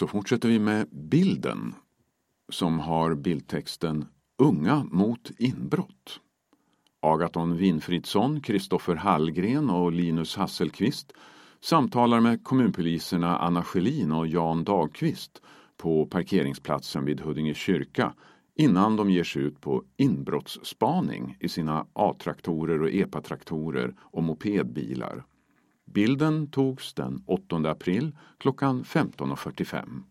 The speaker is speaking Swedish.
Så fortsätter vi med bilden som har bildtexten Unga mot inbrott. Agaton Winfridsson, Kristoffer Hallgren och Linus Hasselqvist samtalar med kommunpoliserna Anna Schelin och Jan Dagqvist på parkeringsplatsen vid Huddinge kyrka innan de ger sig ut på inbrottsspaning i sina A-traktorer och EPA-traktorer och mopedbilar. Bilden togs den 8 april klockan 15.45.